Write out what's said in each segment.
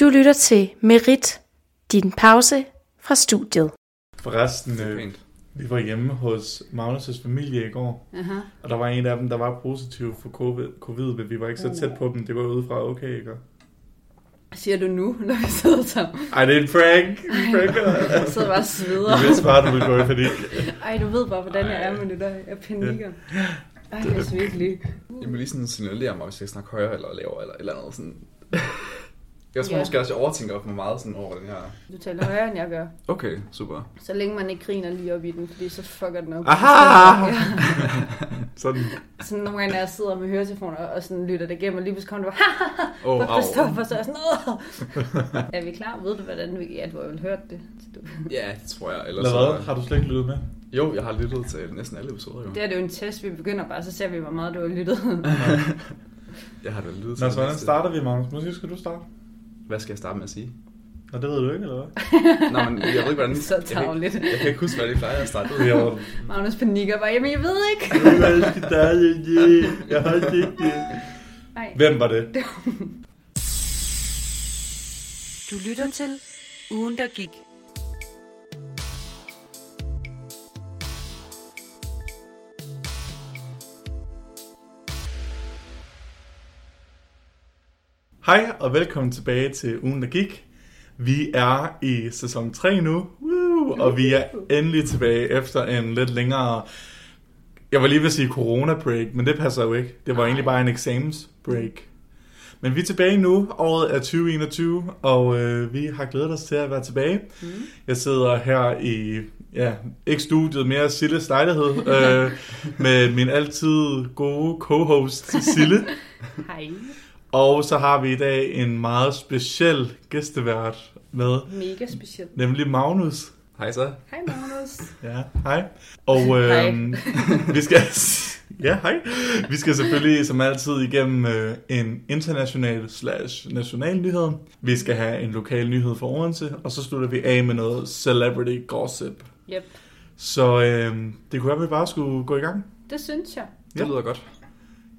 Du lytter til Merit, din pause fra studiet. Forresten, Det øh, vi var hjemme hos Magnus' familie i går, Aha. og der var en af dem, der var positiv for covid, covid men vi var ikke så tæt på dem. Det var udefra okay, ikke? Siger du nu, når vi sidder sammen? Ej, det er en prank! Prank. Jeg sidder bare og sveder. Jeg vidste bare, du ville gå i panik. Ej, du ved bare, hvordan jeg er med det der. Jeg panikker. Ej, jeg er virkelig. Jeg må lige sådan signalere mig, hvis jeg snakker højere eller lavere eller et eller andet sådan. Jeg tror Ja. måske også, jeg overtænker for meget sådan over den her. Du taler højere, end jeg gør. Okay, super. Så længe man ikke griner lige op i den, fordi så fucker den op. Aha! Ja. Sådan. Sådan nogle gange, når jeg sidder med høretelefoner og sådan lytter det igennem, og lige pludselig kommer det bare, oh. Christoffer, så er jeg sådan, Åh! Er vi klar? Ved du, hvordan vi... Ja, du har jo hørt det. Så du... Ja, det tror jeg. Ellers Eller hvad? så- Har du slet ikke lyttet med? Jo, jeg har lyttet til næsten alle episoder jo. Det er det jo en test, vi begynder bare, så ser vi, hvor meget du har lyttet. Jeg har da lyttet til Nå, så hvordan starter vi, Magnus? Måske skal du starte. Hvad skal jeg starte med at sige? Nå, det ved du ikke, eller hvad? Nå, men jeg ved ikke, hvordan... Så jeg, kan ikke, tavligt. jeg kan ikke huske, hvad det plejer at starte ud. Jeg var... Magnus panikker bare, jamen jeg ved ikke. Jeg skal dig, jeg har det ikke. Nej. Hvem var det? Du lytter til Ugen, der gik. Hej og velkommen tilbage til ugen, der gik. Vi er i sæson 3 nu, Woo! og vi er endelig tilbage efter en lidt længere, jeg var lige ved at sige corona-break, men det passer jo ikke. Det var egentlig bare en eksamens-break. Men vi er tilbage nu, året er 2021, og øh, vi har glædet os til at være tilbage. Mm. Jeg sidder her i, ja, ikke studiet, mere Silles lejlighed, øh, med min altid gode co-host Sille. Hej. Og så har vi i dag en meget speciel gæstevært med, Mega specielt. nemlig Magnus. Hej så. Hej Magnus. Ja, hej. Og øh, Hej. vi skal ja, hej. Vi skal selvfølgelig som altid igennem øh, en international slash national nyhed. Vi skal have en lokal nyhed for Odense, og så slutter vi af med noget celebrity gossip. Yep. Så øh, det kunne være, at vi bare skulle gå i gang. Det synes jeg. Det Ja. lyder godt.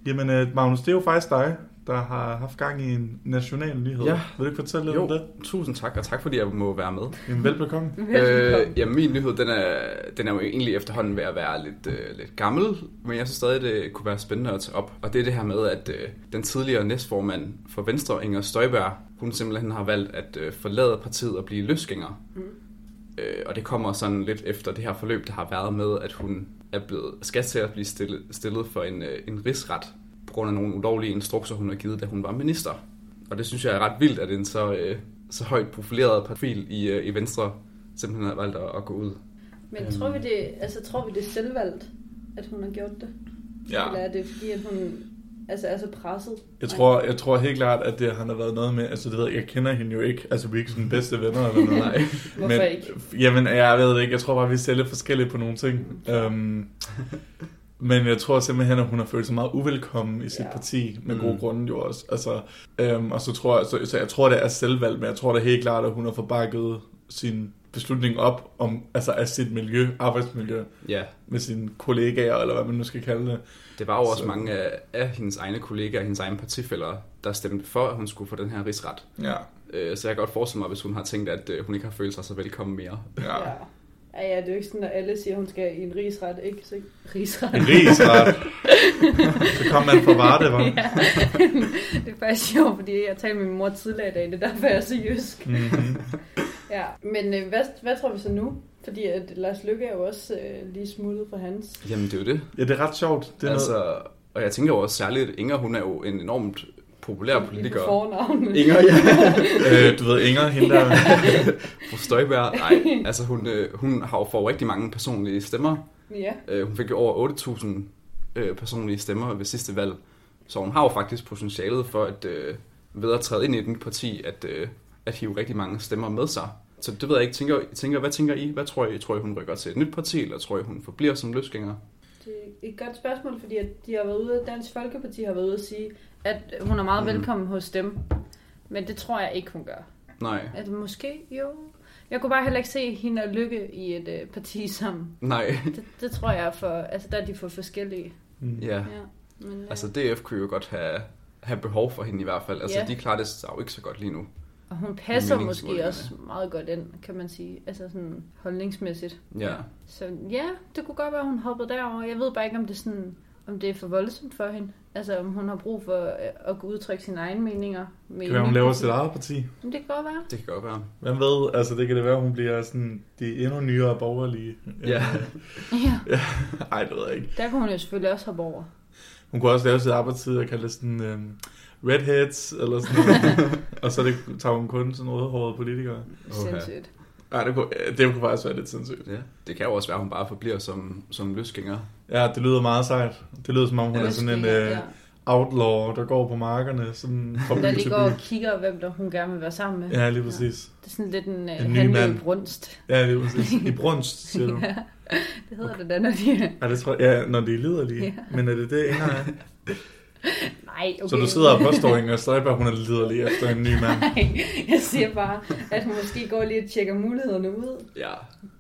Jamen, øh, Magnus, det er jo faktisk dig, der har haft gang i en national nyhed. Ja. Vil du ikke fortælle lidt Jo, om det? tusind tak, og tak fordi jeg må være med. Jamen, velbekomme. Velkommen. Øh, ja, min nyhed, den er, den er jo egentlig efterhånden ved at være lidt, øh, lidt gammel, men jeg synes stadig, det kunne være spændende at tage op. Og det er det her med, at øh, den tidligere næstformand for Venstre, Inger Støjberg, hun simpelthen har valgt at øh, forlade partiet og blive løsgænger. Mm. Øh, og det kommer sådan lidt efter det her forløb, der har været med, at hun er blevet skat til at blive stillet, stillet for en, øh, en rigsret på grund af nogle ulovlige instrukser, hun har givet, da hun var minister. Og det synes jeg er ret vildt, at en så, øh, så højt profileret profil i, øh, i Venstre simpelthen har valgt at, at gå ud. Men tror vi det, altså tror vi det er selvvalgt, at hun har gjort det? Ja. Eller er det fordi, at hun altså, er så presset? Jeg tror, jeg tror helt klart, at det han har været noget med, altså det ved jeg, jeg kender hende jo ikke, altså vi er ikke sådan bedste venner eller noget. Nej. Hvorfor Men, ikke? Jamen, jeg ved det ikke, jeg tror bare, vi ser lidt forskelligt på nogle ting. Um, men jeg tror simpelthen, at hun har følt sig meget uvelkommen i sit Ja. parti, med Mm. gode grunde jo også. Altså, um, og så tror jeg, så, så jeg tror, det er selvvalgt, men jeg tror da helt klart, at hun har forbakket sin beslutning op om, altså af sit miljø, arbejdsmiljø, Ja, med sine kollegaer, eller hvad man nu skal kalde det. det var jo også Så- mange af, af hendes egne kollegaer, hendes egne partifælder, der stemte for, at hun skulle få den her rigsret. Ja. Øh, Så jeg kan godt forestille mig, hvis hun har tænkt, at øh, hun ikke har følt sig så velkommen mere. ja. Ja. Ja, det er jo ikke sådan, at alle siger, at hun skal i en rigsret, ikke? Så rigsret. En rigsret. så kom man fra Varde, var. ja. det er faktisk sjovt, fordi jeg talte med min mor tidligere i dag, det er derfor, jeg er så jysk. Mm-hmm. Ja, men øh, hvad, hvad tror vi så nu? Fordi at Lars Lykke er jo også øh, lige smuttet fra hans. Jamen, det er jo det. Ja, det er ret sjovt. Det er altså, noget... og jeg tænker jo også særligt, at Inger, hun er jo en enormt populær politiker. På fornavn. Inger, ja. øh, du ved, Inger, hende der... Fru Støjberg. Nej, altså hun, øh, hun har jo fået rigtig mange personlige stemmer. Ja, Øh, hun fik jo over 8.000 øh, personlige stemmer ved sidste valg. Så hun har jo faktisk potentialet for at øh, ved at træde ind i nyt parti, at, øh, at hive rigtig mange stemmer med sig. Så det ved jeg ikke. Tænker, tænker, hvad tænker I? Hvad tror I? Tror I, hun rykker til et nyt parti, eller tror I, hun forbliver som løsgænger? Det er et godt spørgsmål, fordi at de har været ude, Dansk Folkeparti har været ude at sige, at hun er meget Mhm. velkommen hos dem. Men det tror jeg ikke, hun gør. Nej. At måske, jo. Jeg kunne bare heller ikke se hende og Lykke i et øh, parti sammen. Nej. Det, det tror jeg er for, altså der er de for forskellige. Mm. Ja. Ja. Men, øh, Altså DF kunne jo godt have, have behov for hende i hvert fald. Altså Ja. de klarer det sig jo ikke så godt lige nu. Og hun passer måske også meget godt ind, kan man sige. Altså sådan holdningsmæssigt. Ja. Så ja, det kunne godt være, hun hoppede derover. Jeg ved bare ikke, om det, er sådan, om det er for voldsomt for hende. Altså, om hun har brug for øh, at kunne udtrykke sine egne meninger. Med Kan være, hun laver sit eget parti. Men det kan godt være. Det kan godt være. Hvem ved, altså det kan det være, hun bliver sådan de endnu nyere borgerlige. Ja. Ja, Ej, det ved jeg ikke. der kunne hun jo selvfølgelig også hoppe over. Hun kunne også lave sit arbejdstid og kalde det sådan um, redheads, eller sådan noget. og så det, tager hun kun sådan rødhårede politikere. Okay. Sindssygt. Ej, det kunne, det kunne faktisk være lidt sindssygt. Ja. Det kan jo også være, at hun bare forbliver som, som løsgænger. Ja, det lyder meget sejt. Det lyder som om, hun Ja, er sådan en uh, ja. outlaw, der går på markerne. Sådan fra Der by lige til går og kigger, hvem der hun gerne vil være sammen med. Ja, lige præcis. Det er sådan lidt en, En en ny mand. i brunst. Ja, lige præcis. I brunst, siger du. Ja, det hedder det da, når de... Ja, det tror jeg, ja, når de er liderlige. Ja. Men er det det, Inger er? Nej, okay. Så du sidder og påstår, Inger Støjberg, hun er liderlig efter en ny mand. Nej, jeg siger bare, at hun måske går lige og tjekker mulighederne ud. Ja.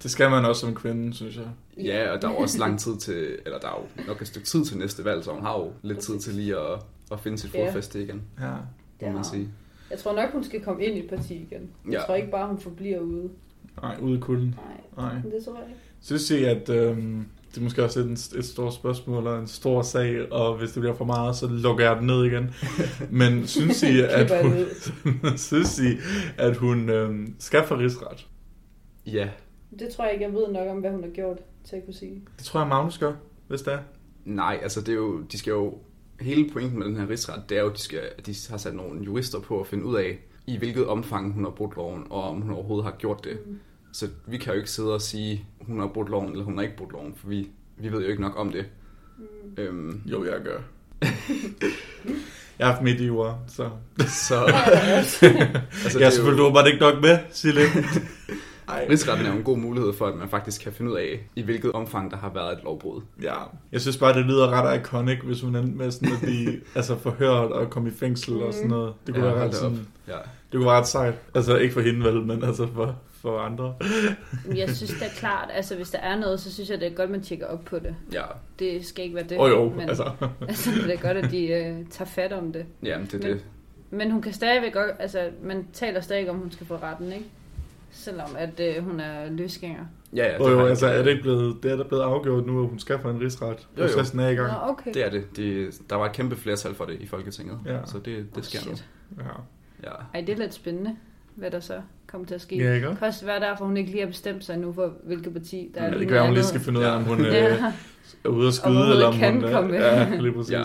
Det skal man også som kvinde, synes jeg. Ja, og der er også lang tid til, eller der er jo nok et stykke tid til næste valg, så hun har jo lidt tid til lige at, at finde sit fodfæste igen, Ja. må Ja. man sige. Jeg tror nok, hun skal komme ind i et parti igen. Jeg Ja. tror ikke bare, hun forbliver ude. Nej, ude i kulden. Nej, Nej. det tror jeg ikke. Synes I, at øhm, det er måske også et, et stort spørgsmål og en stor sag, og hvis det bliver for meget, så lukker jeg den ned igen. Men synes I, at hun, synes I, at hun øhm, skal få rigsret? Ja, Det tror jeg ikke, jeg ved nok om, hvad hun har gjort til at kunne sige. Det tror jeg, Magnus gør, hvis det er. nej, altså det er jo, de skal jo, hele pointen med den her rigsret, det er jo, at de, skal, at de har sat nogle jurister på at finde ud af, i hvilket omfang hun har brudt loven, og om hun overhovedet har gjort det. Mm. Så vi kan jo ikke sidde og sige, hun har brudt loven, eller hun har ikke brudt loven, for vi, vi ved jo ikke nok om det. Mm. Øhm, Jo, jeg gør. jeg har haft midt i jura, så... så Altså, jeg er selvfølgelig jo, åbenbart ikke nok med, Sille. Ej. rigsretten er jo en god mulighed for, at man faktisk kan finde ud af, i hvilket omfang der har været et lovbrud. Ja, jeg synes bare, det lyder ret iconic, hvis hun endte med sådan at blive altså, forhørt og komme i fængsel og sådan noget. Det kunne, Ja, være ret sådan, Ja. det kunne være ret sejt. Altså ikke for hende vel, men altså for, for andre. Jeg synes da klart, altså hvis der er noget, så synes jeg, det er godt, man tjekker op på det. Ja, Det skal ikke være det. Åh oh, jo, men, altså. altså, det er godt, at de øh, tager fat om det. jamen det er Men- det. Men hun kan stadigvæk godt, altså man taler stadig om, hun skal få retten, ikke? Selvom at øh, hun er løsgænger. Ja, ja, Ja, oh, jo, altså er det ikke blevet, det er der blevet afgjort nu, at hun skal få en rigsret. Jo, jo. Processen er i gang. Nå, okay. Det er det. det. Der var et kæmpe flertal for det i Folketinget, Ja. så det, det sker nu. Shit. Ja. Ja. Ej, det er lidt spændende, hvad der så kommer til at ske. Ja, ikke? Det kan også være derfor, hun ikke lige har bestemt sig nu for, hvilket parti der er Ja, det kan være, hun lige skal finde ud af, om hun øh, Ja. er ude at skyde, eller om kan hun... komme. Ja, lige præcis. Ja.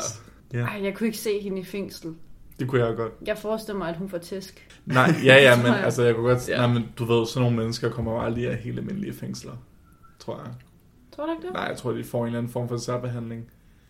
Ja. ja, Ej, jeg kunne ikke se hende i fængsel. Det kunne jeg godt. Jeg forestiller mig, at hun får tæsk. Nej, ja, ja, men jeg. altså, jeg kunne godt... Ja. Nej, men du ved, sådan nogle mennesker kommer jo aldrig af helt almindelige fængsler, tror jeg. Tror du ikke det? Nej, jeg tror, de får en eller anden form for særbehandling.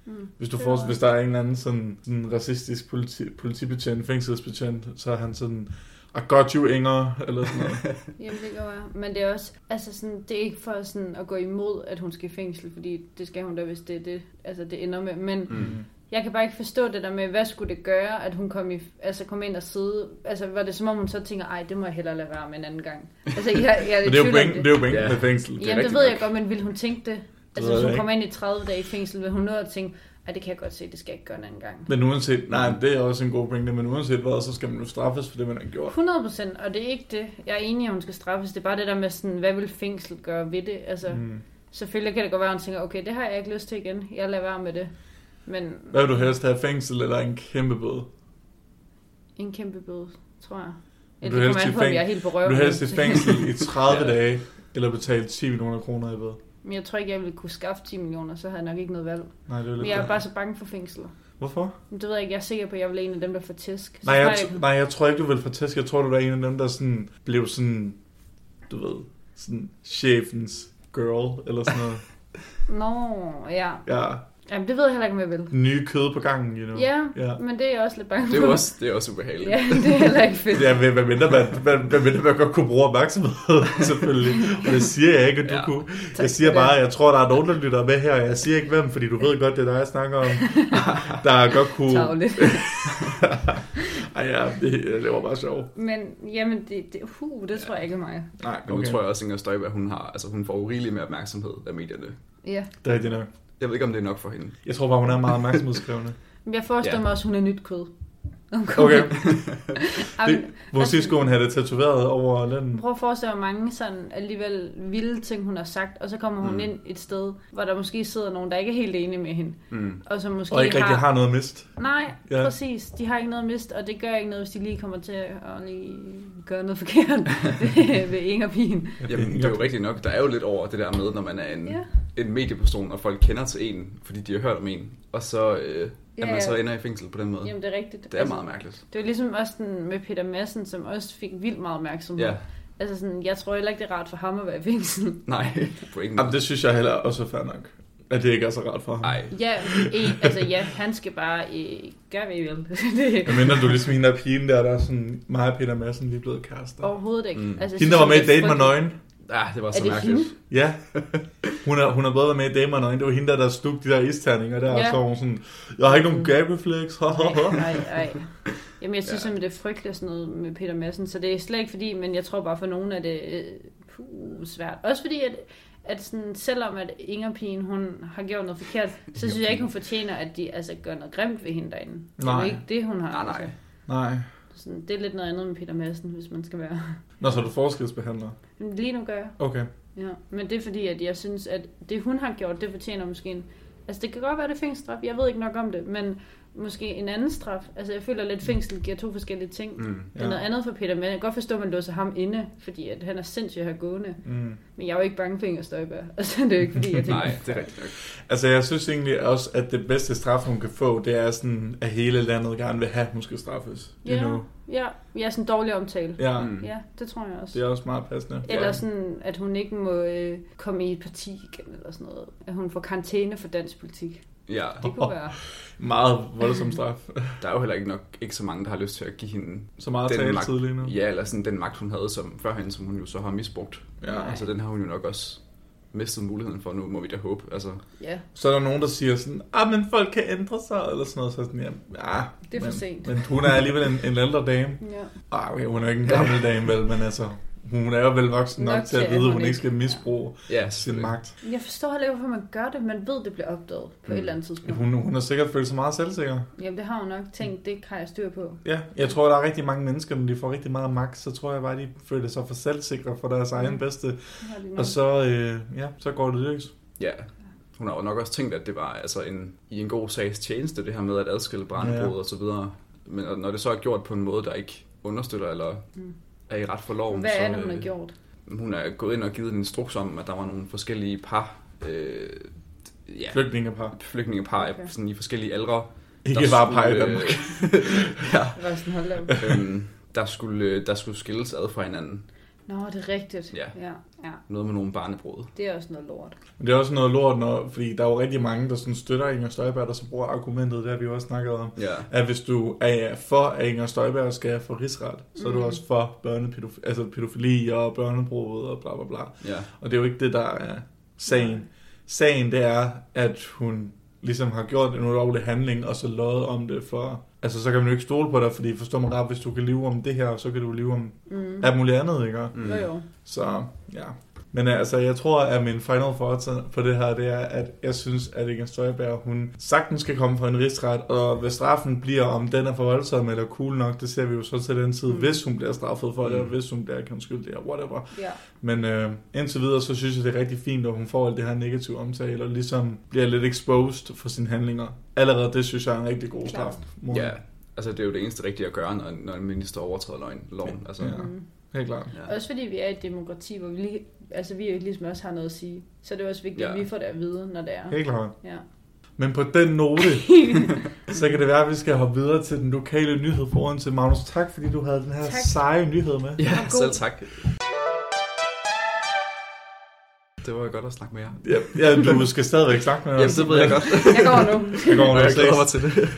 Mm. Hvis du får, hvis der er en eller anden sådan, sådan racistisk politi, politibetjent, fængselsbetjent, så er han sådan, I got you, Inger, eller sådan noget. Jamen, det kan være. Men det er også, altså sådan, det er ikke for sådan at gå imod, at hun skal i fængsel, fordi det skal hun da, hvis det er det, altså det ender med. Men Mm. Jeg kan bare ikke forstå det der med, hvad skulle det gøre, at hun kom, i, altså kom ind og sidde, altså var det som om hun så tænker, ej, det må jeg hellere lade være med en anden gang. Altså, jeg, jeg er Men det er jo pointen, det er jo pointen Ja. med fængsel. er Jamen, det ved jeg nok. godt, men ville hun tænke det? Altså, hvis jeg hun ikke. kommer ind i 30 dage i fængsel, vil hun nå at tænke, ej, det kan jeg godt se, det skal jeg ikke gøre en anden gang. Men uanset, nej, det er også en god pointe, men uanset hvad, så skal man jo straffes for det, man har gjort. 100 procent, og det er ikke det. Jeg er enig, at hun skal straffes. Det er bare det der med sådan, hvad vil fængsel gøre ved det? Altså. Mm. selvfølgelig kan det godt være, at hun tænker, okay, det har jeg ikke lyst til igen. Jeg lader være med det. Men Hvad vil du helst have, fængsel eller en kæmpe bøde? en kæmpe bøde, tror jeg. Eller du det kommer i an på, om fæng- jeg er helt på røven. du helst i fængsel i 30 Ja. dage, eller betale 10 millioner kroner i bøde? Men jeg tror ikke, jeg ville kunne skaffe 10 millioner, så havde jeg nok ikke noget valg. Nej, det er jo Men lidt jeg er bare så bange for fængsler. Hvorfor? Men det ved jeg ikke. Jeg er sikker på, at jeg vil en af dem, der får tæsk. Så Nej jeg, tror t- nej, jeg tror ikke, du vil få tæsk. Jeg tror, du er en af dem, der sådan blev sådan, du ved, sådan chefens girl, eller sådan noget. Nå, ja. Ja, Jamen, det ved jeg heller ikke, om jeg vil. nye kød på gangen, you know. Ja, Ja. men det er jeg også lidt bange Det er for. jo også, det er også ubehageligt. Ja, det er heller ikke fedt. Ja, hvad, hvad mindre man, hvad, hvad mindre man godt kunne bruge opmærksomhed, selvfølgelig. Og det siger jeg ikke, at du Ja. ja. kunne. Tak Jeg siger for det. bare, at jeg tror, der er nogen, der lytter med her, og jeg siger ikke hvem, fordi du ved godt, det er dig, jeg snakker om. Der godt kunne... Tavligt. Ej, ja, det, det var bare sjovt. Men jamen, det, det, uh, det tror jeg ikke er mig. Nej, Men nu tror jeg også, at Inger Støjberg, hun, har, altså, hun får rigeligt med opmærksomhed af medierne. Ja. Det er det nok. Jeg ved ikke, om det er nok for hende. Jeg tror bare, hun er meget opmærksomhedskrævende. Men jeg forestiller Ja. mig også, hun er nyt kød. Kommer Okay. Det, måske skulle hun have det tatoveret over den. Prøv at forestille dig, hvor mange sådan alligevel vilde ting, hun har sagt, og så kommer hun Mm. ind et sted, hvor der måske sidder nogen, der ikke er helt enige med hende, Mm. og som måske Og ikke rigtig har noget mist. Nej, Ja. præcis. De har ikke noget mist, og det gør ikke noget, hvis de lige kommer til at lige gøre noget forkert ved, ved Inger Pien. Jamen, det er jo rigtigt nok. Der er jo lidt over det der med, når man er en, Ja. en medieperson, og folk kender til en, fordi de har hørt om en, og så, øh, Ja, at man så ender i fængsel på den måde. Jamen, det er rigtigt. Det er meget mærkeligt. Det var ligesom også den med Peter Madsen, som også fik vildt meget opmærksomhed. Ja, Altså sådan, jeg tror heller ikke, det er rart for ham at være i fængsel. nej, på ingen Jamen, det synes jeg heller også er fair nok. At det ikke er så rart for ham. Nej, Ja, e, altså ja, han skal bare øh, gøre, hvad I vil. det, Jeg mener, du ligesom hende der pigen der, der er sådan, mig og Peter Madsen, vi er blevet kærester. overhovedet ikke. Mm. Altså, Hende, der var med i det Date med. Nøgen. Ja, det var Er så det mærkeligt. hende? Ja. Hun har, hun har både været med i med Nøgen. Det var hende der, der slugte de der isterninger der. Ja. Og så var hun sådan, jeg har ikke nogen gabreflex. Nej, nej, nej. Jamen, jeg synes Ja. det er frygteligt sådan noget med Peter Madsen, så det er slet ikke fordi, men jeg tror bare for nogen er det øh, puh, svært. Også fordi, at, at sådan, selvom at Inger Pien, hun har gjort noget forkert, så synes jeg ikke, hun fortjener, at de altså, gør noget grimt ved hende derinde. Det er Nej. jo ikke det, hun har. Nej, nej. Altså. Nej. Sådan, det er lidt noget andet med Peter Madsen, hvis man skal være. Nå, så er du forskelsbehandler. Lige nu gør jeg. Okay. Ja. Men det er fordi, at jeg synes, at det hun har gjort, det fortjener måske en... Altså det kan godt være, det er fængselsstraf. Jeg ved ikke nok om det, men måske en anden straf. Altså jeg føler lidt, fængsel giver to forskellige ting. Mm. Det er noget andet for Peter, men jeg kan godt forstå, at man låser ham inde, fordi at han er sindssygt her gående. Mm. Men jeg er jo ikke bange for Inger Støjberg. Altså det er jo ikke, fordi jeg tænker... Nej, det er rigtigt nok. Altså, jeg synes egentlig også, at det bedste straf, hun kan få, det er sådan, at hele landet gerne vil have, at hun skal straffes. You Ja, know? ja, ja, sådan en dårlig omtale. Ja, Mm. Ja, det tror jeg også. det er også meget passende. Eller sådan, at hun ikke må øh, komme i et parti igen, eller sådan noget. At hun får karantæne for dansk politik. Ja, Det kunne være. Meget voldsom straf. der er jo heller ikke nok ikke så mange, der har lyst til at give hende Så meget Den magt- lige nu. Ja, eller sådan den magt, hun havde som førhen, som hun jo så har misbrugt. Ja. Altså, den har hun jo nok også mistet muligheden for nu, må vi da håbe. Altså, Ja, Så er der nogen, der siger sådan, ah, men folk kan ændre sig, eller sådan noget. Så sådan, ja, ja Det er for men, sent. Men hun er alligevel en, en ældre dame. ja. Ah, okay, hun er ikke en gammel dame, vel, men altså, hun er jo vel voksen nok, Nok til at vide, at hun ikke skal misbruge ja, sin magt. Jeg forstår heller ikke, hvorfor man gør det. Man ved, det bliver opdaget på Mm. et eller andet tidspunkt. Hun, hun har sikkert følt sig meget selvsikker. Jamen, det har hun nok tænkt, det har jeg styr på. Ja, jeg tror, der er rigtig mange mennesker, når de får rigtig meget magt, så tror jeg bare, de føler sig for selvsikre for deres egen Mm. bedste. De nok. Og så, øh, ja, så går det løs. Ja, hun har jo nok også tænkt, at det var altså en, i en god sags tjeneste, det her med at adskille brændebrud Ja. og så videre. Men når det så er gjort på en måde, der ikke understøtter eller Mm. Er i ret for loven, Hvad så, er det, hun har øh, gjort? Hun er gået ind og givet en instruks om, at der var nogle forskellige par, øh, ja, Flygtningepar. flygtningepar Okay. sådan i forskellige aldre. Ikke der bare pege i skulle, Danmark. ja, op. øhm, der, skulle, der skulle skilles ad fra hinanden. Nå, det er rigtigt. Ja. ja. ja. Noget med nogle barnebrud. Det er også noget lort. Men det er også noget lort, når, fordi der er jo rigtig mange, der sådan støtter Inger Støjberg, der så bruger argumentet, det har vi jo også snakket om, Ja, at hvis du er for, at Inger Støjberg skal få rigsret, så er du Mm. også for børnepædofili, altså pædofili og børnebrud og bla bla bla. ja. Og det er jo ikke det, der er sagen. Sagen, det er, at hun ligesom har gjort en ulovlig handling, og så løjet om det for... Altså, så kan man jo ikke stole på dig, fordi forstår mig ret, hvis du kan leve om det her, så kan du leve om Mm. alt muligt andet, ikke? Mm. Jo, jo. Så, ja. Men altså, jeg tror, at min final thoughts på det her, det er, at jeg synes, at Inger Støjberg, hun sagtens skal komme for en rigsret, og hvis straffen bliver, om den er for voldsom eller cool nok, det ser vi jo så til den tid, Mm. mm. hvis hun bliver straffet for det, Mm. og hvis hun bliver kendt skyldig, og whatever. Ja. Men øh, indtil videre, så synes jeg, det er rigtig fint, at hun får alt det her negative omtale, og ligesom bliver lidt exposed for sine handlinger. Allerede det synes jeg er en rigtig god straf. Ja, hende. altså det er jo det eneste rigtige at gøre, når, når en minister overtræder loven. Altså, Ja. ja. Mm. Helt klart. Ja. Også fordi vi er et demokrati, hvor vi, lige, altså, vi jo ligesom også har noget at sige. Så det er også vigtigt, Ja. at vi får det at vide, når det er. Helt klart. Ja. Men på den note, så kan det være, at vi skal hoppe videre til den lokale nyhed foran til Magnus. Tak fordi du havde den her Tak. seje nyhed med. Ja, selv tak. Det var godt at snakke med jer. Ja, ja du skal stadigvæk snakke med Jamen, os. det ved jeg godt. Jeg går nu. Jeg går med jeg at glæder mig til det.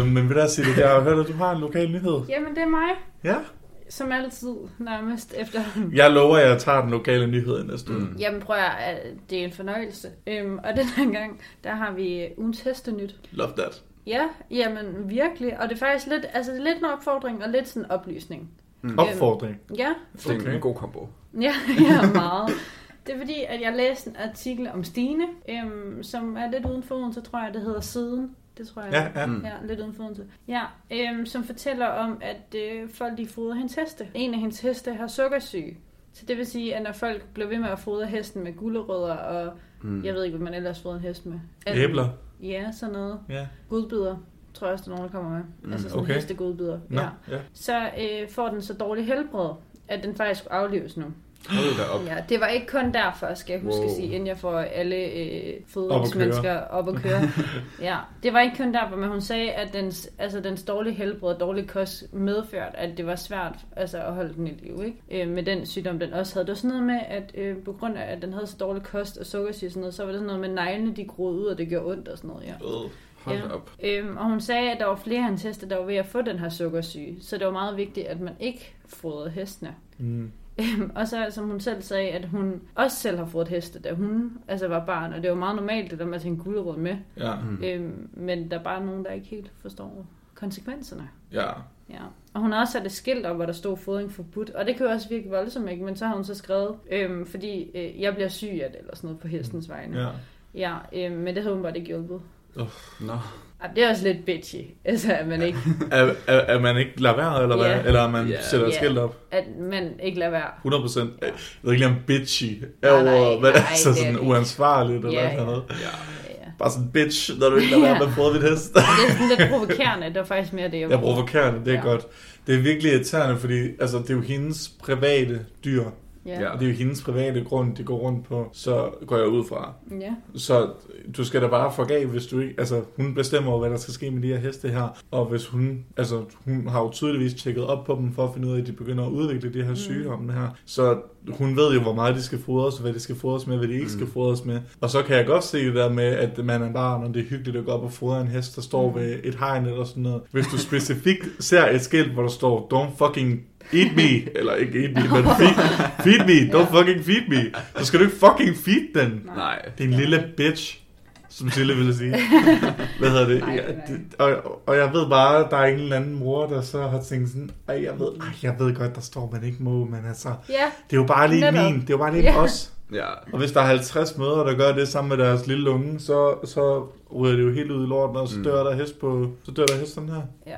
øh, Men vil jeg sige det, jeg har hørt, at du har en lokal nyhed. Jamen, det er mig. Ja. Som altid, nærmest efter. Jeg lover, at jeg tager den lokale nyhed næste uge. Mm. Jamen, prøv at, det er en fornøjelse. Øhm, og den her gang, der har vi ugens hestenyt. Love that. Ja, jamen virkelig. Og det er faktisk lidt, altså det er lidt en opfordring og lidt sådan en oplysning. Mm. Opfordring. Ja, Det er en- Okay. en god kombo. ja, ja meget. Det er fordi, at jeg læste en artikel om Stine, øhm, som er lidt uden for Odense, tror jeg, det hedder Siden. Det tror jeg. Ja, ja. Mm. Ja, lidt uden for Odense. Ja, øhm, som fortæller om, at øh, folk de fodrer hendes heste. En af hendes heste har sukkersyge. Så det vil sige, at når folk bliver ved med at fodre hesten med gulerødder og Mm. jeg ved ikke, hvad man ellers fodrer en hest med. At- Æbler. Ja, sådan noget. Ja. Godbider, tror jeg også, der er nogen, der kommer med. Mm, altså sådan okay. hestegodbider. Nå, Ja. ja. Så øh, får den så dårlig helbred, at den faktisk aflives nu. Ja, det var ikke kun derfor, skal jeg huske Wow. at sige, inden jeg får alle øh, Op fodringsmennesker op at køre. ja, det var ikke kun derfor, men hun sagde, at dens, altså, dens dårlige helbred og dårlige kost medførte, at det var svært altså, at holde den i liv. Ikke? Øh, med den sygdom, den også havde. Det var sådan noget med, at øh, på grund af, at den havde så dårlig kost og sukkersyge og sådan noget, så var det sådan noget med neglene, de groede ud, og det gjorde ondt og sådan noget. Ja. Øh, Hold Ja. op. Øhm, og hun sagde, at der var flere af hendes heste, der var ved at få den her sukkersyge. Så det var meget vigtigt, at man ikke fodrede hestene. Mm. Øhm, og så, som hun selv sagde, at hun også selv har fået heste, da hun altså var barn. Og det var meget normalt, det der med at tage en gulerod med. Ja, Mm. Øhm, men der er bare nogen, der ikke helt forstår konsekvenserne. ja. Ja. Og hun har også sat et skilt op, hvor der stod fodring forbudt. Og det kan jo også virke voldsomt, ikke? Men så har hun så skrevet, øhm, fordi øh, jeg bliver syg af det, eller sådan noget på hestens vegne. ja. Ja, øhm, men det havde hun bare ikke hjulpet. Nå. Det er også lidt bitchy, altså at man ikke, Er, er, er man ikke lader være, eller hvad? Ja. Eller at man Ja. sætter Ja. skilt op? at man ikke lader være. 100 procent. Jeg ved ikke lige om bitchy er over, nej, hvad nej, altså det er sådan det ikke. uansvarligt eller Ja, sådan noget. Ja. Ja. Bare sådan bitch, når du ikke lader være Ja. med at fodre dit hest. Det er sådan lidt provokerende, det var faktisk mere det, jeg Jeg provokerende, det er Ja. godt. Det er virkelig irriterende, fordi altså, det er jo hendes private dyr. Ja. Ja. Og det er jo hendes private grund, de går rundt på. Så går jeg ud fra. ja. Så du skal da bare forgave, hvis du ikke... Altså, hun bestemmer jo, hvad der skal ske med de her heste her. Og hvis hun... Altså, hun har jo tydeligvis tjekket op på dem, for at finde ud af, at de begynder at udvikle de her Mm. sygdomme her. Så hun ved jo, hvor meget de skal fodres, og hvad de skal fodres med, hvad de ikke skal Mm. fodres med. Og så kan jeg godt se det der med, at man er barn, og det er hyggeligt at gå op og fodre en hest, der står Mm. ved et hegn eller sådan noget. Hvis du specifikt ser et skilt, hvor der står, don't fucking eat me, eller ikke eat me, men feed, feed me, don't fucking feed me, så skal du ikke fucking feed den. Nej. Det er en lille bitch, som Sille ville sige. Hvad hedder det? Nej, Ja, det og, og jeg ved bare, der er en eller anden mor, der så har tænkt sådan, ej, jeg ved, ej, jeg ved godt, der står, man ikke må, men altså, Ja, det er jo bare lige Netop. min, det er jo bare lige Ja. os. Ja. Og hvis der er 50 mødre, der gør det sammen med deres lille unge, så, så ryger det jo helt ud i lorten, og så Mm. dør der hest på, så dør der hest sådan her. ja.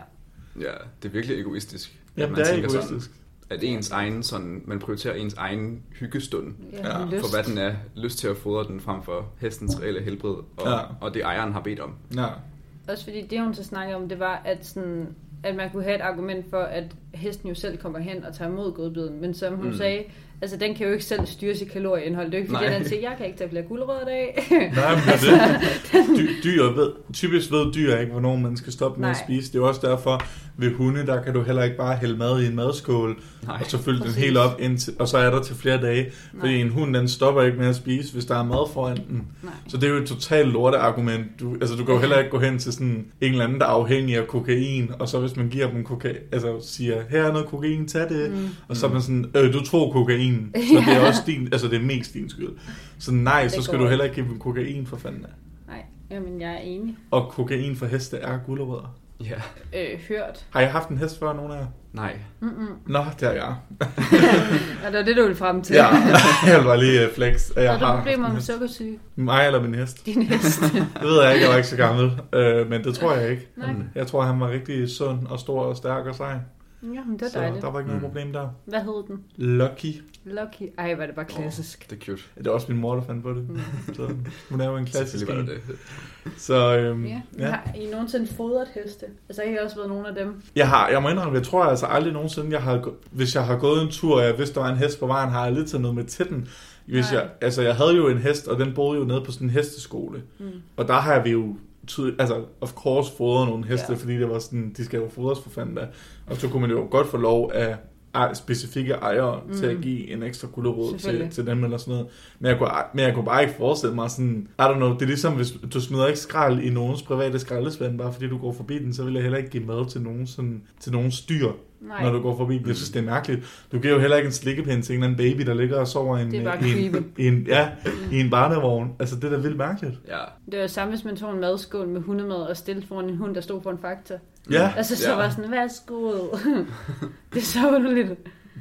Ja, det er virkelig egoistisk. man det er tænker egoistisk. Sådan, at ens egen sådan, man prioriterer ens egen hyggestund ja, Ja, ja for hvad den er lyst til at fodre den frem for hestens reelle helbred og, Ja. og det ejeren har bedt om. Ja. Også fordi det, hun så snakkede om, det var, at, sådan, at man kunne have et argument for, at hesten jo selv kommer hen og tager imod godbiden. Men som hun Mm. sagde, altså den kan jo ikke selv styre sit kalorieindhold. Det er jo ikke fordi, den siger, jeg kan ikke tage flere guldrødder i dag. Nej, men det det. Dy, dyr ved, typisk ved dyr ikke, hvornår man skal stoppe med at Nej. spise. Det er også derfor, ved hunde, der kan du heller ikke bare hælde mad i en madskål, Nej. og så fylde den helt op, indtil, og så er der til flere dage. Fordi Nej. en hund, den stopper ikke med at spise, hvis der er mad foran den. Nej. Så det er jo et totalt lorteargument. Du, altså, du kan jo heller ikke gå hen til sådan en eller anden, der er afhængig af kokain, og så hvis man giver dem kokain, altså siger, her er noget kokain, tag det. Mm. Og så er man sådan, øh, du tror kokain, så det er også din, altså det er mest din skyld. Så nej, så Det skal går du heller ikke give dem kokain for fanden af. Nej, jamen jeg er enig. Og kokain for heste er gulerødder. Ja. Øh, hørt. Har jeg haft en hest før, nogen af jer? Nej. Mm-mm. Nå, det har jeg. Og det var det, du ville frem til. Ja, jeg bare lige øh, flex, at jeg Har du har problemer med sukkersyge? Mig eller min hest? Din hest. Det ved jeg ikke, jeg var ikke så gammel. Øh, men det tror jeg ikke. Nej. Jeg tror, han var rigtig sund og stor og stærk og sej. Ja, men det er Så dejligt. der var ikke noget Mm. problem der. Hvad hed den? Lucky. Lucky. Ej, var det bare klassisk. Det er cute. Det er også min mor, der fandt på det. Mm. Så hun er jo en klassisk Selvfølgelig var en. det det. Så øhm, Ja. ja. Har I nogensinde fodret heste? Altså, jeg har også været nogle af dem. Jeg har, jeg må indrømme, jeg tror altså aldrig nogensinde, jeg har, hvis jeg har gået en tur, og jeg vidste, der var en hest på vejen, har jeg lidt taget noget med til den. Hvis Nej. jeg, altså, jeg havde jo en hest, og den boede jo nede på sådan en hesteskole. Mm. Og der har vi jo tydeligt, altså, of course, fodret nogle heste, ja. fordi det var sådan, de skal jo fodres for fanden da. Og så kunne man jo godt få lov af specifikke ejere mm. til at give en ekstra gulderod til, til dem eller sådan noget. Men jeg, kunne, men jeg kunne bare ikke forestille mig sådan, I don't know, det er ligesom, hvis du smider ikke skrald i nogens private skraldespand, bare fordi du går forbi den, så vil jeg heller ikke give mad til nogen, sådan, til nogen styr, Nej, når du går forbi. Jeg synes, det er mærkeligt. Du giver jo heller ikke en slikkepind til en eller anden baby, der ligger og sover i en, i en, i en, ja, i en barnevogn. Altså, det er da vildt mærkeligt. Ja. det var samme, hvis man tog en madskål med hundemad og stille foran en hund, der stod på en fakta. Ja, Altså, så Ja. var sådan, værsgo. det er så underligt.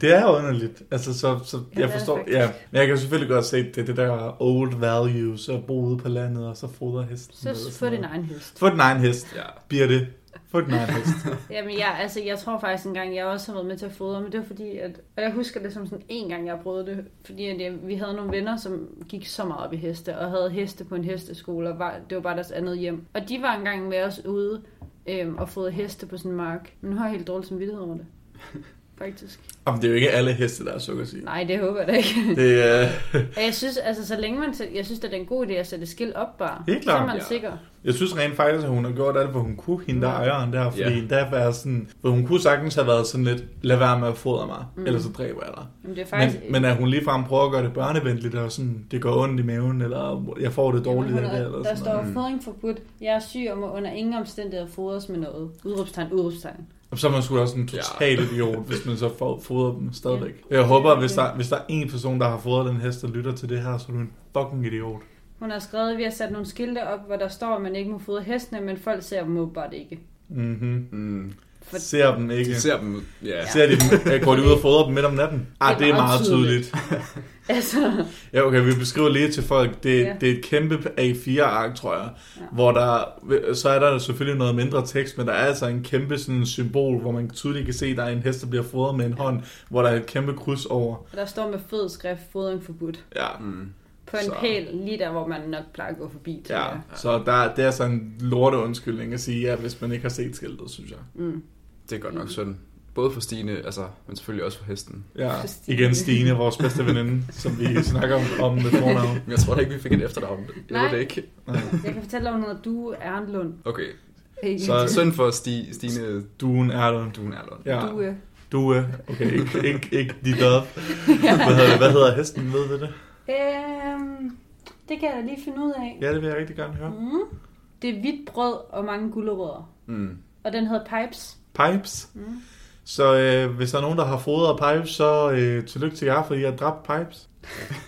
Det er underligt. Altså, så, så Ja, ja, jeg forstår, ja. Men jeg kan selvfølgelig godt se, det er det der old values, at bo ude på landet, og så fodre hesten. Så og få din egen hest. Få din egen hest. Ja. Bliver det. Få din egen hest. Jamen ja, altså jeg tror faktisk en gang, jeg også har været med til at fodre, men det var fordi, at, og jeg husker det som sådan en gang, jeg prøvede det, fordi at jeg, vi havde nogle venner, som gik så meget op i heste, og havde heste på en hesteskole, og var, det var bare deres andet hjem. Og de var engang med os ude øhm, og fået heste på sådan en mark, men nu har jeg helt dårlig samvittighed over det. Faktisk. Jamen, det er jo ikke alle heste, der er sukkersyge. Nej, det håber jeg da ikke. Det er... Og jeg synes, altså så længe man, jeg synes, det er en god idé at sætte skilt op bare. Helt Så er klart. man Ja. sikker. Jeg synes rent faktisk, at hun har gjort alt, hvad hun kunne, hende der ejeren der, fordi Ja. ja. der var sådan, for hun kunne sagtens have været sådan lidt, lad være med at fodre mig, Mm. ellers så dræber jeg dig. Men det er faktisk... Men, men at hun ligefrem prøver at gøre det børnevenligt, og sådan, det går ondt i maven, eller jeg får det dårligt Jamen, af det, er- eller der sådan står noget. Mm. fodring forbudt. Jeg er syg og må under ingen omstændigheder fodres med noget. Udråbstegn, udråbstegn. Og så er man sgu også en Ja. total idiot, hvis man så får fodrer dem stadigvæk. Ja. Jeg håber, hvis der, hvis der er en person, der har fodret den hest, og lytter til det her, så er du en fucking idiot. Hun har skrevet, at vi har sat nogle skilte op, hvor der står, at man ikke må fodre hestene, men folk ser dem åbenbart ikke. Mm-hmm. Mm. For- Ser dem ikke. De ser dem, ja. Ser de dem, øh, går de ud og fodrer dem midt om natten? Ah, det er meget tydeligt. Altså, Ja, okay, vi beskriver lige til folk. Det, Ja. ja. det er et kæmpe A4-ark, tror jeg. Ja. Ja. Hvor der, så er der selvfølgelig noget mindre tekst, men der er altså en kæmpe sådan symbol, hvor man tydeligt kan se, at der er en hest, der bliver fodret med en hånd, hvor der er et kæmpe kryds over. og der står med fed skrift, fodring forbudt. Ja, Mm. På en Så. pæl, lige der, hvor man nok plejer at gå forbi. ja. jeg. så der, det er sådan en lorte undskyldning at sige, ja, hvis man ikke har set skiltet, synes jeg. Mm. Det er godt nok synd. Både for Stine, altså, men selvfølgelig også for hesten. Ja, For Stine. igen Stine, vores bedste veninde, som vi snakker om, om med fornavn. Men jeg tror da ikke, vi fik et efternavn. Det Nej. var det ikke. Nej. Jeg kan fortælle dig, hun hedder Due Ernlund. Okay. Så- Synd for Sti, Stine Duen er der. Duen Erlund. Ja. Due. Du er, okay, ikke, ikke, ikke de døde. Hvad hedder, det? hvad hedder hesten, ved vi det? Øhm, det kan jeg da lige finde ud af. Ja, det vil jeg rigtig gerne høre. Mm. Det er hvidt brød og mange gulerødder. Mm. Og den hedder Pipes. Pipes. Mm. Så øh, hvis der er nogen, der har fodret Pipes, så øh, tillykke til jer, fordi I har dræbt Pipes.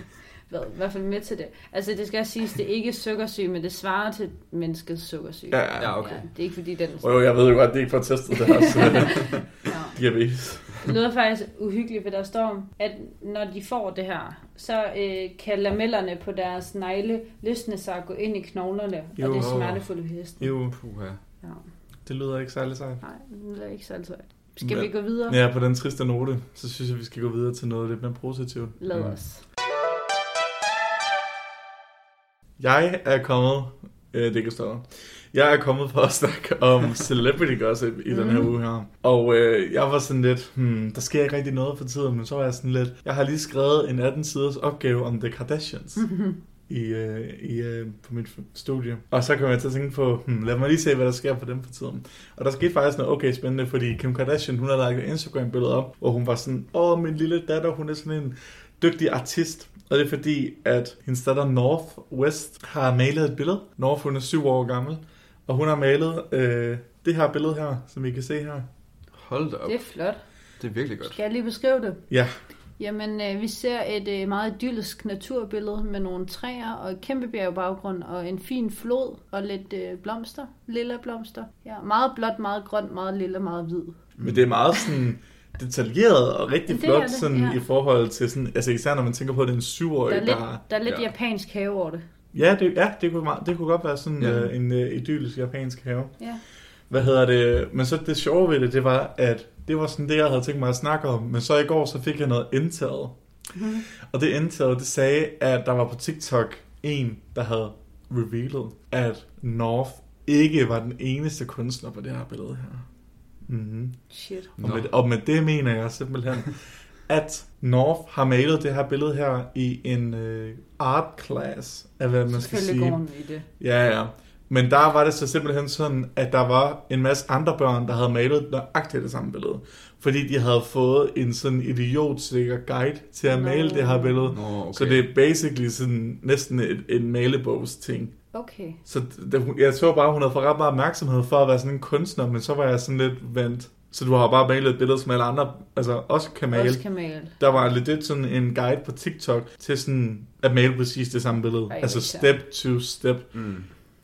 Hvad, I hvert fald med til det. Altså, det skal siges, det er ikke sukkersyge, men det svarer til menneskets sukkersyge. Ja, Ja, okay. Ja, det er ikke fordi, den... Jo, jeg ved jo godt, det er ikke for testet det her, så Ja. diabetes. Det lyder faktisk uhyggeligt, for der står, at når de får det her, så øh, kan lamellerne på deres negle løsne sig og gå ind i knoglerne, Jo. og det er smertefuldt ved hesten. Jo, Puha. Ja. Det lyder ikke særlig sejt. Nej, det er ikke så svært. Skal Men- vi gå videre? Ja, på den triste note, så synes jeg, vi skal gå videre til noget lidt mere positivt. Lad Mm. os. Jeg er kommet, øh, det kan stå Jeg er kommet for at snakke om celebrity gossip i den her Mhm. uge her. Og øh, jeg var sådan lidt, hmm, der sker ikke rigtig noget for tiden, men så var jeg sådan lidt, jeg har lige skrevet en 18 siders opgave om The Kardashians. i, øh, i, øh, på mit studie. Og så kom jeg til at tænke på, hmm, lad mig lige se, hvad der sker på dem for tiden. Og der skete faktisk noget okay spændende, fordi Kim Kardashian, hun har lagt et Instagram-billede op, hvor hun var sådan, åh, min lille datter, hun er sådan en dygtig artist. Og det er fordi, at hendes datter North West har malet et billede. North, hun er syv år gammel. Og hun har malet øh, det her billede her, som I kan se her. Hold da op. Det er flot. Det er virkelig godt. Skal jeg lige beskrive det? Ja. Jamen, øh, vi ser et øh, meget idyllisk naturbillede med nogle træer og et kæmpe bjerg i baggrund og en fin flod og lidt øh, blomster, lilla blomster. Ja, meget blåt, meget grønt, meget lilla, meget hvid. Men det er meget sådan detaljeret og rigtig Det flot det, sådan, ja. i forhold til sådan, altså især når man tænker på, at det er en Der syvårig, er lidt, der... der er lidt ja. japansk have over det. Ja, det, ja det, kunne, meget, det kunne godt være sådan ja. øh, en øh, idyllisk japansk have. Ja. Hvad hedder det? Men så det sjove ved det, det var, at det var sådan det, jeg havde tænkt mig at snakke om. Men så i går, så fik jeg noget intel. Mhm. Og det intel, det sagde, at der var på TikTok en, der havde revealet, at North ikke var den eneste kunstner på det her billede her. Mm-hmm. Shit. Og, med, og med det mener jeg simpelthen, at North har malet det her billede her i en øh, art class, af hvad man skal Selvfølgelig sige. går hun i det. Ja, ja. Men der var det så simpelthen sådan, at der var en masse andre børn, der havde malet nøjagtigt det samme billede. Fordi de havde fået en sådan idiotsikker guide til at Nå. male det her billede. Nå, okay. Så det er basically sådan næsten et, en malebogs ting. Okay. Så det, jeg tror bare, hun havde fået ret meget opmærksomhed for at være sådan en kunstner, men så var jeg sådan lidt vent. Så du har bare malet et billede, som alle andre altså også kan male. Også kan male. Der var lidt sådan en guide på TikTok til sådan at male præcis det samme billede. Ej, altså step to step. Mm.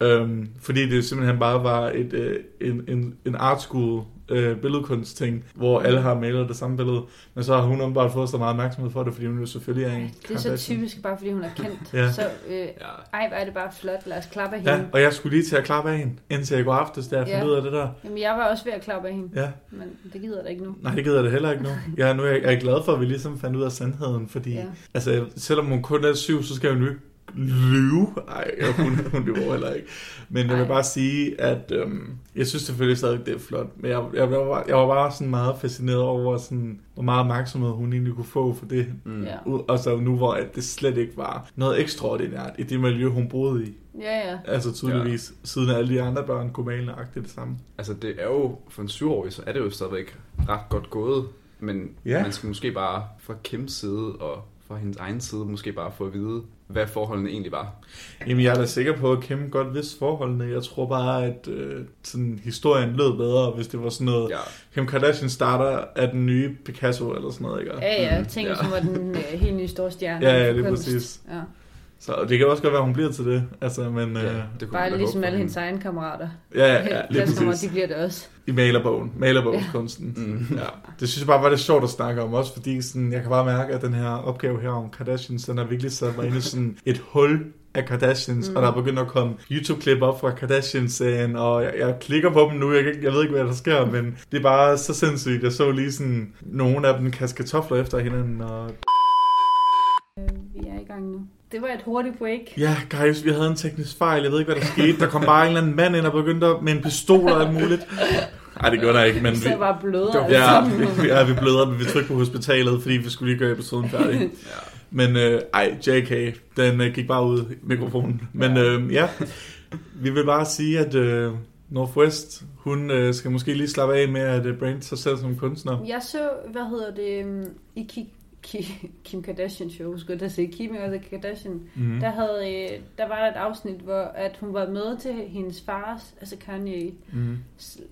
Øhm, fordi det simpelthen bare var et, øh, en, en, en art school øh, billedkunst ting, hvor alle har malet det samme billede. Men så har hun åbenbart fået så meget opmærksomhed for det, fordi hun jo selvfølgelig er en Det er så typisk, bare fordi hun er kendt. Ja. Så, øh, Ja. ej, hvor er det bare flot. Lad os klappe af hende. Ja, og jeg skulle lige til at klappe af hende, indtil jeg går aftes, da jeg Ja. fandt ud af det der. Jamen, jeg var også ved at klappe af hende, Ja, men det gider da ikke nu. nej, det gider det heller ikke nu. Jeg er, nu er jeg, jeg er glad for, at vi ligesom fandt ud af sandheden, fordi Ja. altså, selvom hun kun er syv, så skal hun jo ikke lyve. Ej, hun, hun lyver heller ikke. Men jeg vil bare sige, at øhm, jeg synes selvfølgelig stadig, det er flot. Men jeg, jeg, var, bare- jeg var bare sådan meget fascineret over, sådan, hvor meget opmærksomhed hun egentlig kunne få for det. Mm. Ja. Og så nu, hvor at det slet ikke var noget ekstraordinært i det miljø, hun boede i. Ja, ja. Altså tydeligvis, ja. siden alle de andre børn kunne male nøjagtigt det samme. Altså, det er jo, for en syvårig, så er det jo stadigvæk ret godt gået. Men ja. man skal måske bare fra Kims side og fra hendes egen side måske bare få at vide, hvad forholdene egentlig var. Jamen, jeg er da sikker på, at Kim godt vidste forholdene. Jeg tror bare, at øh, sådan, historien lød bedre, hvis det var sådan noget... Ja, Kim Kardashian starter af den nye Picasso eller sådan noget, ikke? Ja, ja. Mhm. Tænk, Ja. som var den øh, helt nye store stjerne. Ja, ja, det er præcis. Ja. Så det kan også godt være, at hun bliver til det. Altså, men... ja Øh, det kunne Bare ligesom alle hende. hendes egne kammerater. ja, ja, ja, lige præcis. de bliver det også. I malerbogen. Malerbogskunsten. Mm. Ja. Det synes jeg bare var det sjovt at snakke om, også fordi sådan, jeg kan bare mærke, at den her opgave her om Kardashians, den har virkelig sat mig ind i sådan et hul af Kardashians, mm. og der er begyndt at komme YouTube-klip op fra Kardashians-serien, og jeg, jeg klikker på dem nu, jeg, jeg ved ikke, hvad der sker, men det er bare så sindssygt. Jeg så lige sådan, nogle af dem kaste kartofler efter hinanden, og Det var et hurtigt break. ja, guys, vi havde en teknisk fejl, jeg ved ikke, hvad der skete. Der kom bare en eller anden mand ind og begyndte at- med en pistol og alt muligt. Nej, det gjorde der ikke, men Vi blødere. Det var- alle ja, vi, ja, vi bløder, men vi trykkede på hospitalet, fordi vi skulle lige gøre episoden færdig. Ja. Men øh, ej, JK, den øh, gik bare ud i mikrofonen. Men øh, ja, vi vil bare sige, at øh, Northwest, hun øh, skal måske lige slappe af med at øh, brande sig selv som kunstner. Jeg så, hvad hedder det, øhm, i Ki, Ki, Kim Kardashian show, skulle jeg sige, Kim og the Kardashian, Mm. der, havde, øh, der var der et afsnit, hvor at hun var med til hendes fars, altså Kanye, Mm.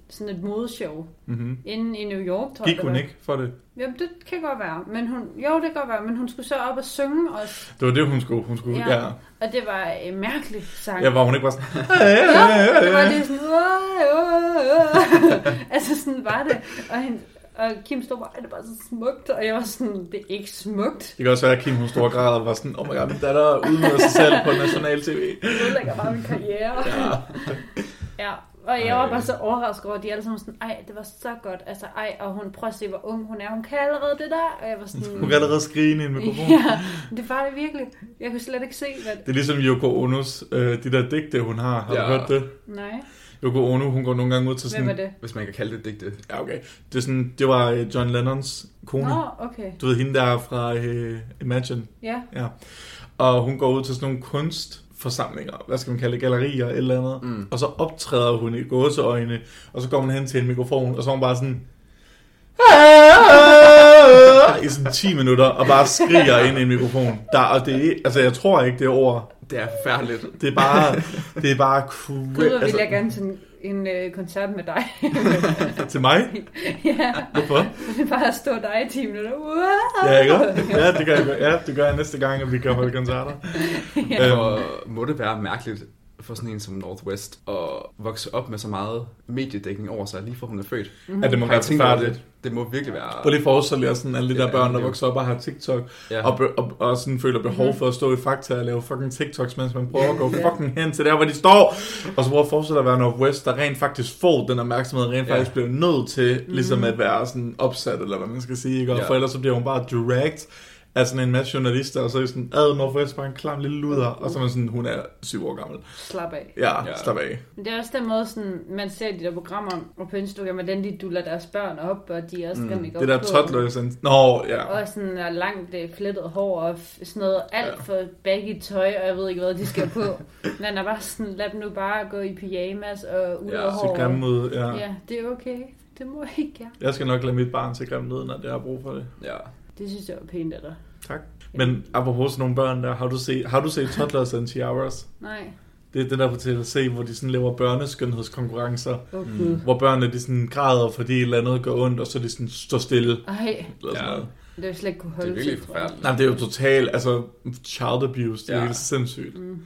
sådan et modeshow, Mm-hmm. inde i New York, tror Gik jeg. hun var. ikke for det? Jamen, det kan godt være. Men hun, jo, det kan godt være, men hun skulle så op og synge også. Det var det, hun skulle. Hun skulle ja. Ja. Og det var en mærkelig sang. ja, hvor hun ikke var sådan... Ja, det var det sådan, altså sådan var det. Og, hende, og Kim stod bare, "Ej, det er bare så smukt, og jeg var sådan, det er ikke smukt. Det kan også være, at Kim, hun store grad var sådan, oh my god, min datter udnytter sig selv på national tv. Det ødelægger bare min karriere. Ja. Ja, og jeg var bare så overrasket over, at de alle sammen sådan, ej, det var så godt, altså ej, og hun prøver at se, hvor ung hun er, hun kan allerede det der, og jeg var sådan, Hun kan allerede skrige ind i en mikrofon. ja, det var det virkelig, jeg kunne slet ikke se, hvad, Det er ligesom Yoko Onos, øh, de der digte, hun har. Har Ja. du hørt det? nej, Yoko Ono, hun går nogle gange ud til hvem sådan... er det? Hvis man kan kalde det digte. Ja, okay. Det, er sådan, det var øh, John Lennons kone. Nå, okay, Du ved, hende der er fra øh, Imagine. ja, Ja. Og hun går ud til sådan nogle kunstforsamlinger, hvad skal man kalde det, gallerier eller et eller andet. Mm. Og så optræder hun i gåseøjne, og så går hun hen til en mikrofon, og så er hun bare sådan... i sådan 10 minutter, og bare skriger ind i en mikrofon. Der, og det er, altså jeg tror ikke, det er ord. Det er forfærdeligt. Det er bare, det er bare Gud, hvor crazy. ville jeg gerne til en, øh, koncert med dig. til mig? ja, Hvorfor? det er bare at stå dig i 10 minutter. Wow! Ja, ikke? Ja, det gør jeg, ja, det gør jeg næste gang, at vi kan holde koncerter. Ja. Og må det være mærkeligt for sådan en som Northwest at vokse op med så meget mediedækning over sig, lige fra hun er født. At det må være forfærdeligt. det? Det må virkelig være... Prøv lige at forestille jer sådan alle de der Ja, børn, der er- vokser op og har TikTok, Ja. og, og, og sådan føler behov for at stå i fakta og lave fucking TikToks, mens man prøver at gå fucking hen til der, hvor de står. Og så prøver at forestille at være Northwest, der rent faktisk får den opmærksomhed, rent Ja. faktisk bliver nødt til ligesom at være sådan opsat, eller hvad man skal sige, ikke? Og Ja. for ellers så bliver hun bare direct af sådan en masse journalister, og så er det sådan, ad Northwest bare en klam lille luder, og så er man sådan, hun er syv år gammel. Slap af. Ja, Ja. slap af. Men det er også den måde, sådan, man ser de der programmer og på Instagram, hvordan de duller deres børn op, og de også skal mm, Det der toddler, sådan, nå, ja. Og sådan er langt øh, flettet hår og sådan noget alt Ja. for baggy tøj, og jeg ved ikke, hvad de skal på. Men er bare sådan, lad dem nu bare gå i pyjamas og ud Ja, af Se hår. grimme ud, ja. Ja, det er okay. Det må jeg ikke, ja. Jeg skal nok lade mit barn se grimt ud, når det har brug for det. Ja. Det synes jeg var pænt af dig. Tak. Men apropos sådan nogle børn der, har du set, har du set Toddlers and Tiaras? Nej. Det er det der på TLC, hvor de sådan laver børneskønhedskonkurrencer, oh, Mm. Hvor børnene de sådan græder, fordi et eller andet går ondt, og så de sådan står stille. Ej, Eller sådan Ja. noget. det er slet ikke kunne Det holde er virkelig forfærdeligt. Nej, det er jo totalt, altså child abuse, det er Ja. ja. helt sindssygt. Mm.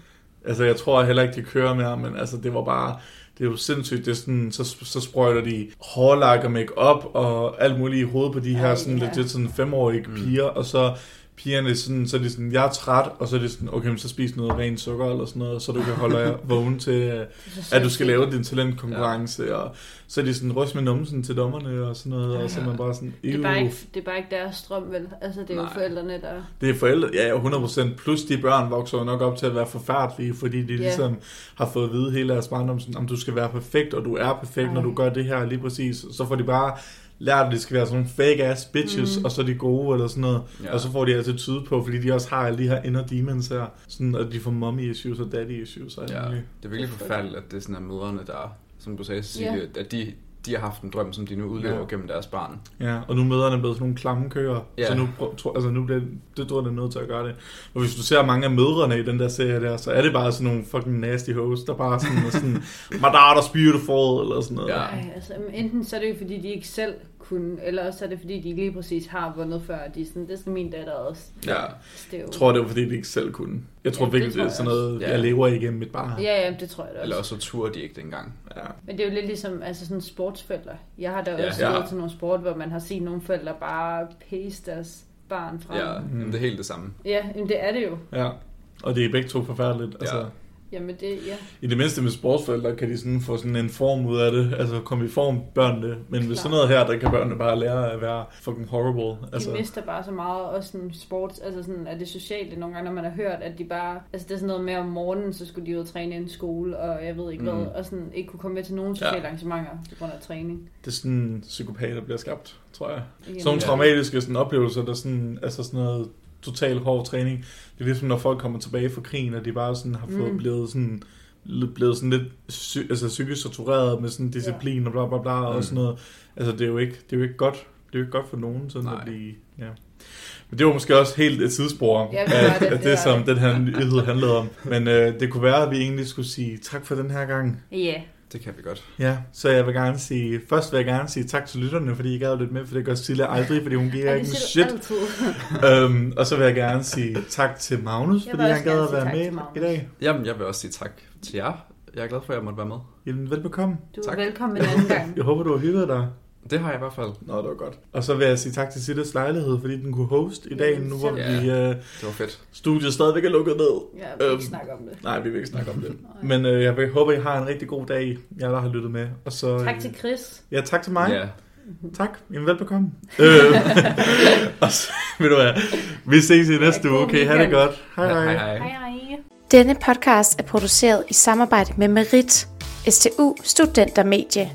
Altså jeg tror heller ikke, de kører mere, men altså det var bare, Det er jo sindssygt. Det er sådan, så, så sprøjter de hårlak og make-up og alt muligt i hovedet på de her sådan, ja. lidt, lidt sådan femårige Mm. piger, og så pigerne sådan, så er de sådan, jeg er træt, og så er det sådan, okay, men så spis noget rent sukker eller sådan noget, så du kan holde jer vågen til, øh, at du skal lave din talentkonkurrence, ja. og så er de sådan, ryst med numsen til dommerne og sådan noget, og så er man bare sådan, Det er "Ew." bare, ikke, det er bare ikke deres strøm, vel? Altså, det er jo Nej. forældrene, der... Det er forældre, ja, ja, 100%, plus de børn vokser jo nok op til at være forfærdelige, fordi de Ja. ligesom har fået at vide hele deres barndom, sådan, om du skal være perfekt, og du er perfekt, når Ej. du gør det her lige præcis. Så får de bare lært, at de skal være sådan nogle fake-ass bitches, Mm. og så er de gode, eller sådan noget. Ja. Og så får de attitude på, fordi de også har alle de her inner demons her, sådan, at de får mommy issues og daddy issues. Og Ja, ja. det er virkelig forfærdeligt, at det er sådan er mødrene, der, som du sagde, Cecilie, Ja. at de, de har haft en drøm, som de nu udlever Ja. gennem deres barn. ja, og nu er møderne blevet sådan nogle klamme køer, Ja. så nu, tror, altså nu bliver det tror jeg, er nødt til at gøre det. Og hvis du ser mange af mødrene i den der serie der, så er det bare sådan nogle fucking nasty hoes, der bare sådan, er sådan my daughter's beautiful, eller sådan noget. Ja. Ej, altså, enten så er det jo, fordi de ikke selv kunne, eller også er det, fordi de lige præcis har vundet før, og de er sådan, det skal min datter også. Ja. Det er jo... Jeg tror, det var fordi, de ikke selv kunne. Jeg tror Ja, det virkelig, det, tror er jeg sådan noget, Ja. jeg lever igennem mit barn. Ja, ja, det tror jeg da også. Eller også så turde de ikke dengang. Ja. Men det er jo lidt ligesom altså sådan sportsforældre. Jeg har da Ja. også Ja. ja. til nogle sport, hvor man har set nogle forældre bare pace deres barn frem. Ja, Mm. det er helt det samme. ja jamen, det er det jo. ja. Og det er begge to forfærdeligt. Altså, Ja. Jamen det, ja. I det mindste med sportsforældre kan de sådan få sådan en form ud af det. Altså komme i form børnene. Men ved Klart. sådan noget her, der kan børnene bare lære at være fucking horrible. De Altså, mister bare så meget, også sådan sports, altså sådan, at det sociale nogle gange, når man har hørt, at de bare, altså det er sådan noget med om morgenen, så skulle de ud og træne i en skole, og jeg ved ikke Mm. hvad, og sådan ikke kunne komme med til nogen sociale Ja. arrangementer på grund af træning. det er sådan psykopater bliver skabt, tror jeg. Sådan nogle traumatiske sådan, oplevelser, der sådan, altså sådan noget total hård træning. Det er ligesom, når folk kommer tilbage fra krigen, og de bare sådan har fået Mm. blevet sådan blevet sådan lidt psy- altså psykisk tortureret med sådan disciplin og bla bla bla og Mm. sådan noget. Altså det er jo ikke, det er jo ikke godt. Det er jo ikke godt for nogen sådan Nej. at blive, ja. Men det var måske også helt et sidespor Ja, det af, det, af det det, som det. den her nyhed handlede om. Men øh, det kunne være, at vi egentlig skulle sige tak for den her gang. Ja, Det kan vi godt. Ja, så jeg vil gerne sige, først vil jeg gerne sige tak til lytterne, fordi I gad lidt med, for det gør Silja aldrig, fordi hun giver ikke det en shit. øhm, og så vil jeg gerne sige tak til Magnus, Jeg fordi han gad at være med i dag. Jamen, jeg vil også sige tak til jer. Jeg er glad for, at jeg måtte være med. Jamen, velbekomme. Du er Tak. velkommen en anden gang. Jeg håber, du har hygget dig. Det har jeg i hvert fald. Nå, det var godt. Og så vil jeg sige tak til Sittes lejlighed, fordi den kunne host i dag, nu hvor Ja. vi, øh, Det var fedt. studiet stadigvæk er lukket ned. Jeg vil Øhm, ikke snakke om det. Nej, vi vil ikke snakke om det. Men øh, jeg vil, håber, I har en rigtig god dag, jeg der har lyttet med. Og så, Tak øh, til Chris. Ja, tak til mig. Ja. Tak. Jamen, velbekomme. øh, og så, ved du hvad, vi ses i næste uge. Okay, ha' det godt. Hej hej. hej. Hej hej. Denne podcast er produceret i samarbejde med Merit, STU Studentermedie.